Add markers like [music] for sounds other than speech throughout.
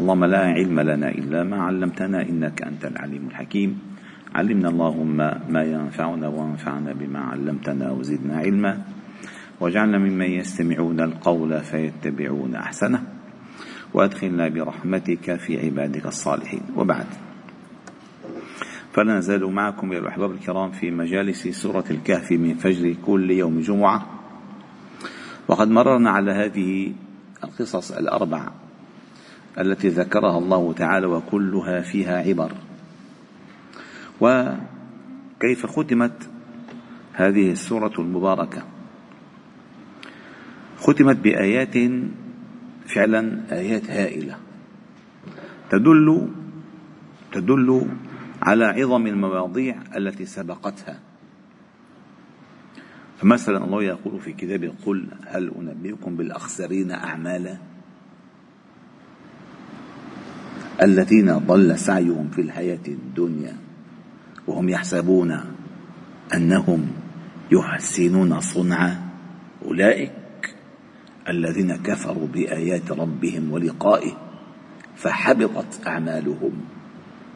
اللهم لا علم لنا إلا ما علمتنا إنك أنت العليم الحكيم. علمنا اللهم ما ينفعنا وانفعنا بما علمتنا وزدنا علما. واجعلنا ممن يستمعون القول فيتبعون أحسنه. وأدخلنا برحمتك في عبادك الصالحين. وبعد. فلا نزال معكم يا الأحباب الكرام في مجالس سورة الكهف من فجر كل يوم جمعة. وقد مررنا على هذه القصص الأربع. التي ذكرها الله تعالى وكلها فيها عبر. وكيف ختمت هذه السورة المباركة؟ ختمت بآيات فعلا آيات هائلة. تدل تدل على عظم المواضيع التي سبقتها. فمثلا الله يقول في كتابه قل هل أنبئكم بالأخسرين أعمالا؟ الذين ضل سعيهم في الحياة الدنيا وهم يحسبون أنهم يحسنون صنعا. أولئك الذين كفروا بآيات ربهم ولقائه فحبطت أعمالهم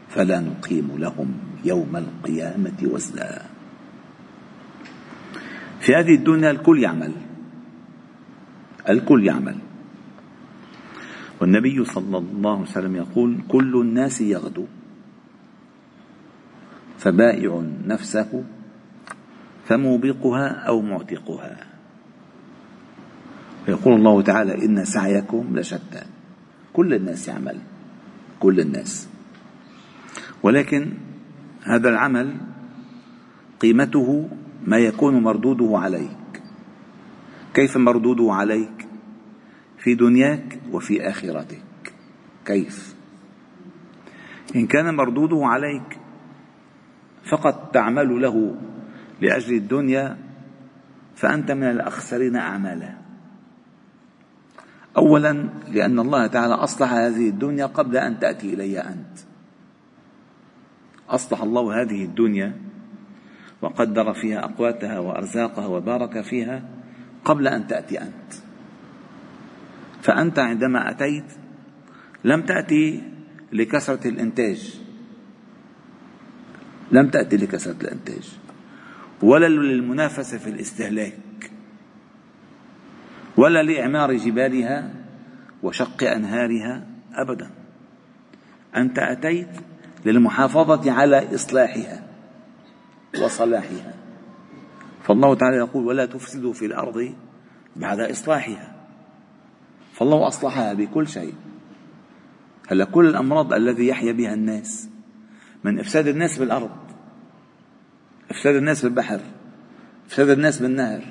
فلا نقيم لهم يوم القيامة وزنا. في هذه الدنيا الكل يعمل. الكل يعمل. والنبي صلى الله عليه وسلم يقول كل الناس يغدو. فبائع نفسه فموبقها أو معتقها. ويقول الله تعالى إن سعيكم لشتى. كل الناس يعمل. كل الناس. ولكن هذا العمل قيمته ما يكون مردوده عليك. كيف مردوده عليك؟ في دنياك وفي آخرتك. كيف؟ إن كان مردوده عليك فقط تعمل له لأجل الدنيا فأنت من الأخسرين أعمالا. اولا لأن الله تعالى أصلح هذه الدنيا قبل أن تأتي الي أنت. أصلح الله هذه الدنيا وقدر فيها أقواتها وأرزاقها وبارك فيها قبل أن تأتي أنت. فأنت عندما أتيت لم تأتي لكثرة الإنتاج. لم تأتي لكثرة الإنتاج. ولا للمنافسة في الاستهلاك. ولا لإعمار جبالها وشق أنهارها ابدا. أنت أتيت للمحافظة على إصلاحها وصلاحها. فالله تعالى يقول ولا تفسدوا في الأرض بعد إصلاحها. فالله أصلحها بكل شيء. هلا كل الأمراض الذي يحيا بها الناس من إفساد الناس بالأرض إفساد الناس بالبحر إفساد الناس بالنهر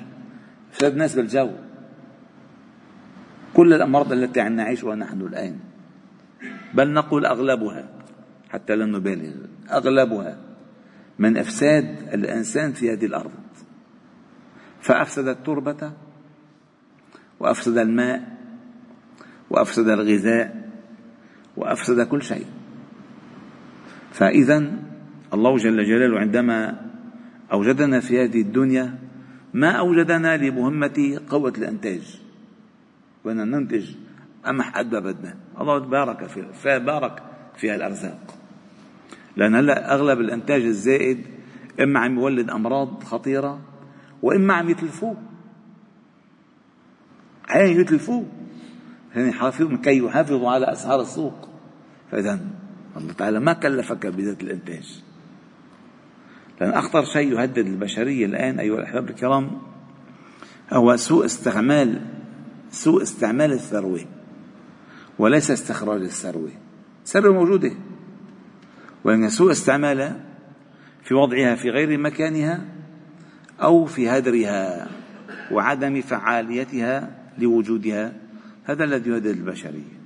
إفساد الناس بالجو. كل الأمراض التي نعيشها نحن الآن. بل نقول أغلبها حتى لا نبالغ أغلبها من إفساد الإنسان في هذه الأرض. فافسد التربه وأفسد الماء وأفسد الغذاء وأفسد كل شيء. فاذا الله جل جلاله عندما أوجدنا في هذه الدنيا ما أوجدنا لمهمة قوة الإنتاج؟ وان ننتج قمح قد ما بدنا الله بارك في بارك في الأرزاق. لأن هلا أغلب الإنتاج الزائد إما عم يولد أمراض خطيرة وإما عم يتلفوه. عين يتلفوه. يعني يحافظوا كي يحافظوا على أسعار السوق. فإذا الله تعالى ما كلفك بذات الإنتاج. لأن أخطر شيء يهدد البشرية الآن أيها الأحباب الكرام هو سوء استعمال سوء استعمال الثروة وليس استخراج الثروة. الثروة موجودة. وأن سوء استعمالها في وضعها في غير مكانها أو في هدرها وعدم فعاليتها لوجودها هذا الذي يهدد البشرية.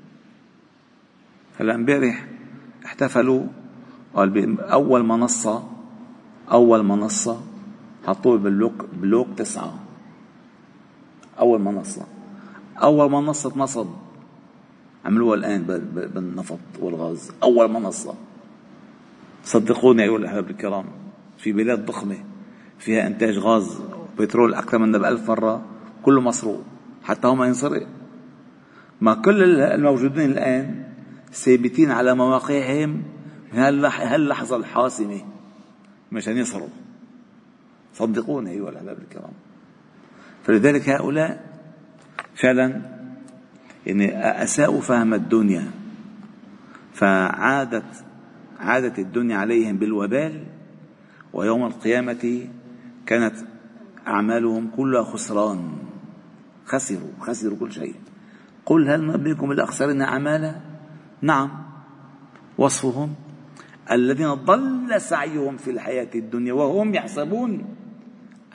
هلا امبارح احتفلوا قال أول منصة أول منصة حطوه بالبلوك بلوك تسعة. أول منصة. أول منصة نصب عملوها الآن بالنفط والغاز. أول منصة. صدقوني أيها الأحباب الكرام في بلاد ضخمة فيها إنتاج غاز وبترول أكثر منا بألف مرة كله مسروق حتى هم ينسرق ما كل الموجودين الآن ثابتين على مواقعهم هاللحظة الحاسمة مشان يصروا. صدقوني أيها الأحباب الكرام. فلذلك هؤلاء فعلا يعني أساءوا فهم الدنيا فعادت عادت الدنيا عليهم بالوبال ويوم القيامة كانت أعمالهم كلها خسران. خسروا خسروا كل شيء. قل هل نبيكم الأخسرين أعمالا؟ نعم. وصفهم الذين ضل سعيهم في الحياة الدنيا وهم يحسبون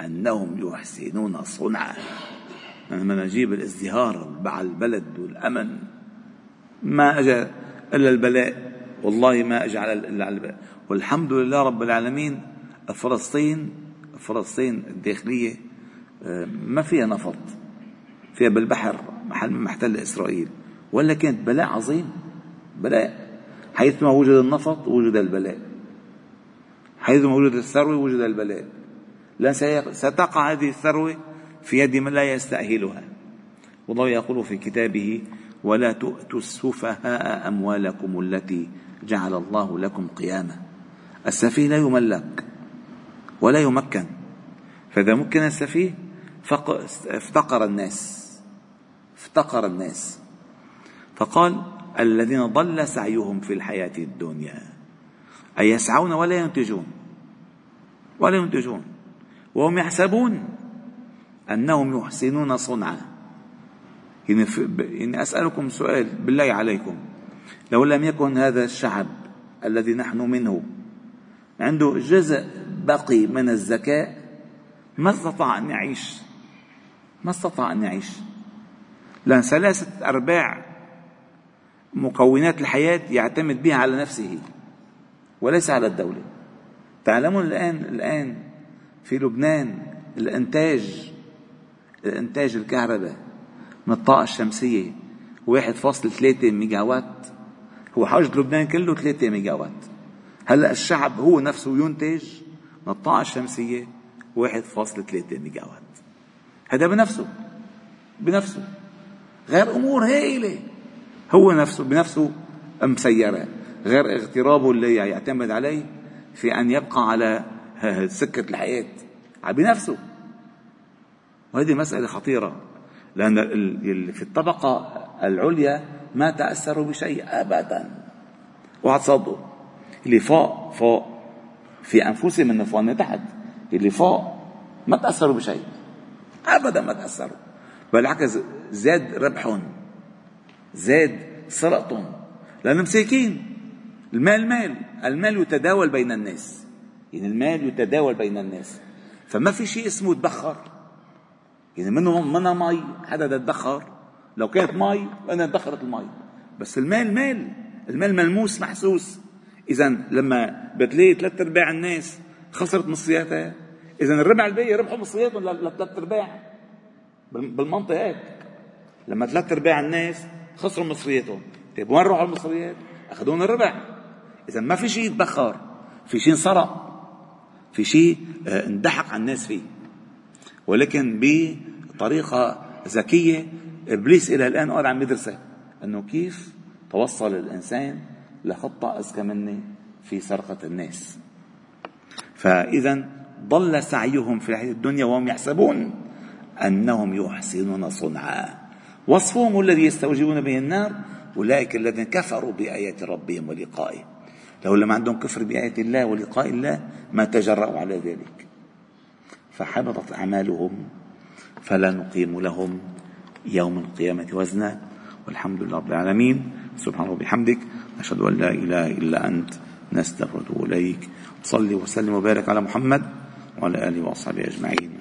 أنهم يحسنون صنعا. لما نجيب الازدهار مع البلد والأمن. ما أجى إلا البلاء. والله ما أجى على البلاء. والحمد لله رب العالمين. فلسطين فلسطين الداخلية آه، ما فيها نفط. فيها بالبحر. محل محتل إسرائيل. ولا كانت بلاء عظيم بلاء. حيثما وجد النفط وجد البلاء. حيثما وجد الثروة وجد البلاء. لا ستقع هذه الثروة في يد من لا يستأهلها. والله يقول في كتابه ولا تؤتوا السفهاء أموالكم التي جعل الله لكم قياما. السفيه لا يملك ولا يمكن. فإذا مكن السفيه افتقر الناس. افتقر الناس. فقال الذين ضل سعيهم في الحياة الدنيا. أي يسعون ولا ينتجون؟ ولا ينتجون. وهم يحسبون أنهم يحسنون صنعا. يعني أسألكم سؤال بالله عليكم. لو لم يكن هذا الشعب الذي نحن منه عنده جزء بقي من الذكاء ما استطاع أن يعيش؟ ما استطاع أن يعيش؟ لأن ثلاثة أرباع مكونات الحياة يعتمد بها على نفسه وليس على الدولة. تعلمون الآن الآن في لبنان الإنتاج الإنتاج الكهرباء من الطاقة الشمسية واحد فاصل ثلاثة ميجا وات هو حاجة لبنان كله ثلاثة ميجا وات هلأ الشعب هو نفسه ينتج من الطاقة الشمسية واحد فاصل ثلاثة ميجا وات هذا بنفسه بنفسه. غير أمور هائلة هو نفسه بنفسه مسيرة غير اغترابه اللي يعتمد عليه في أن يبقى على [laughs] سكة الحياة. بنفسه. وهذه مسألة خطيرة. لأن في الطبقة العليا ما تأثروا بشيء أبدا. وهتصدقوا اللي فوق فوق. في أنفسهم من من تحت. اللي فوق ما تأثروا بشيء. أبدا ما تأثروا. بالعكس زاد ربحهم زاد سرقتهم لأنهم مساكين المال مال المال يتداول بين الناس. يعني المال يتداول بين الناس. فما في شيء اسمه تبخر. يعني منه منها مي؟ حدا تدخر لو كانت مي أنا ادخرت المي. بس المال مال. المال ملموس محسوس. إذا لما بتلاقي ثلاث أرباع الناس خسرت مصرياتها إذا الربع الباقي ربحوا مصرياتهم لثلاث أرباع. بالمنطق هيك. لما ثلاث ارباع الناس خسروا مصرياتهم طيب وين راحوا المصريات؟ اخذون الربع. إذا ما في شيء يتبخر في شيء انسرق في شيء آه، اندحق على الناس فيه. ولكن بطريقة ذكية إبليس إلى الآن قاعد عم يدرسها أنه كيف توصل الإنسان لخطة أذكى مني في سرقة الناس. فإذا ضل سعيهم في الحياة الدنيا وهم يحسبون أنهم يحسنون صنعا وصفهم الذي يستوجبون به النار أولئك الذين كفروا بآيات ربهم ولقائه. لو لم عندهم كفر بآيات الله ولقاء الله ما تجرأوا على ذلك. فحبطت أعمالهم فلا نقيم لهم يوم القيامة وزنا. والحمد لله رب العالمين. سبحانه وبحمدك نشهد أن لا إله إلا أنت. نستغفرك إليك. صلي وسلم وبارك على محمد وعلى آله وأصحابه أجمعين.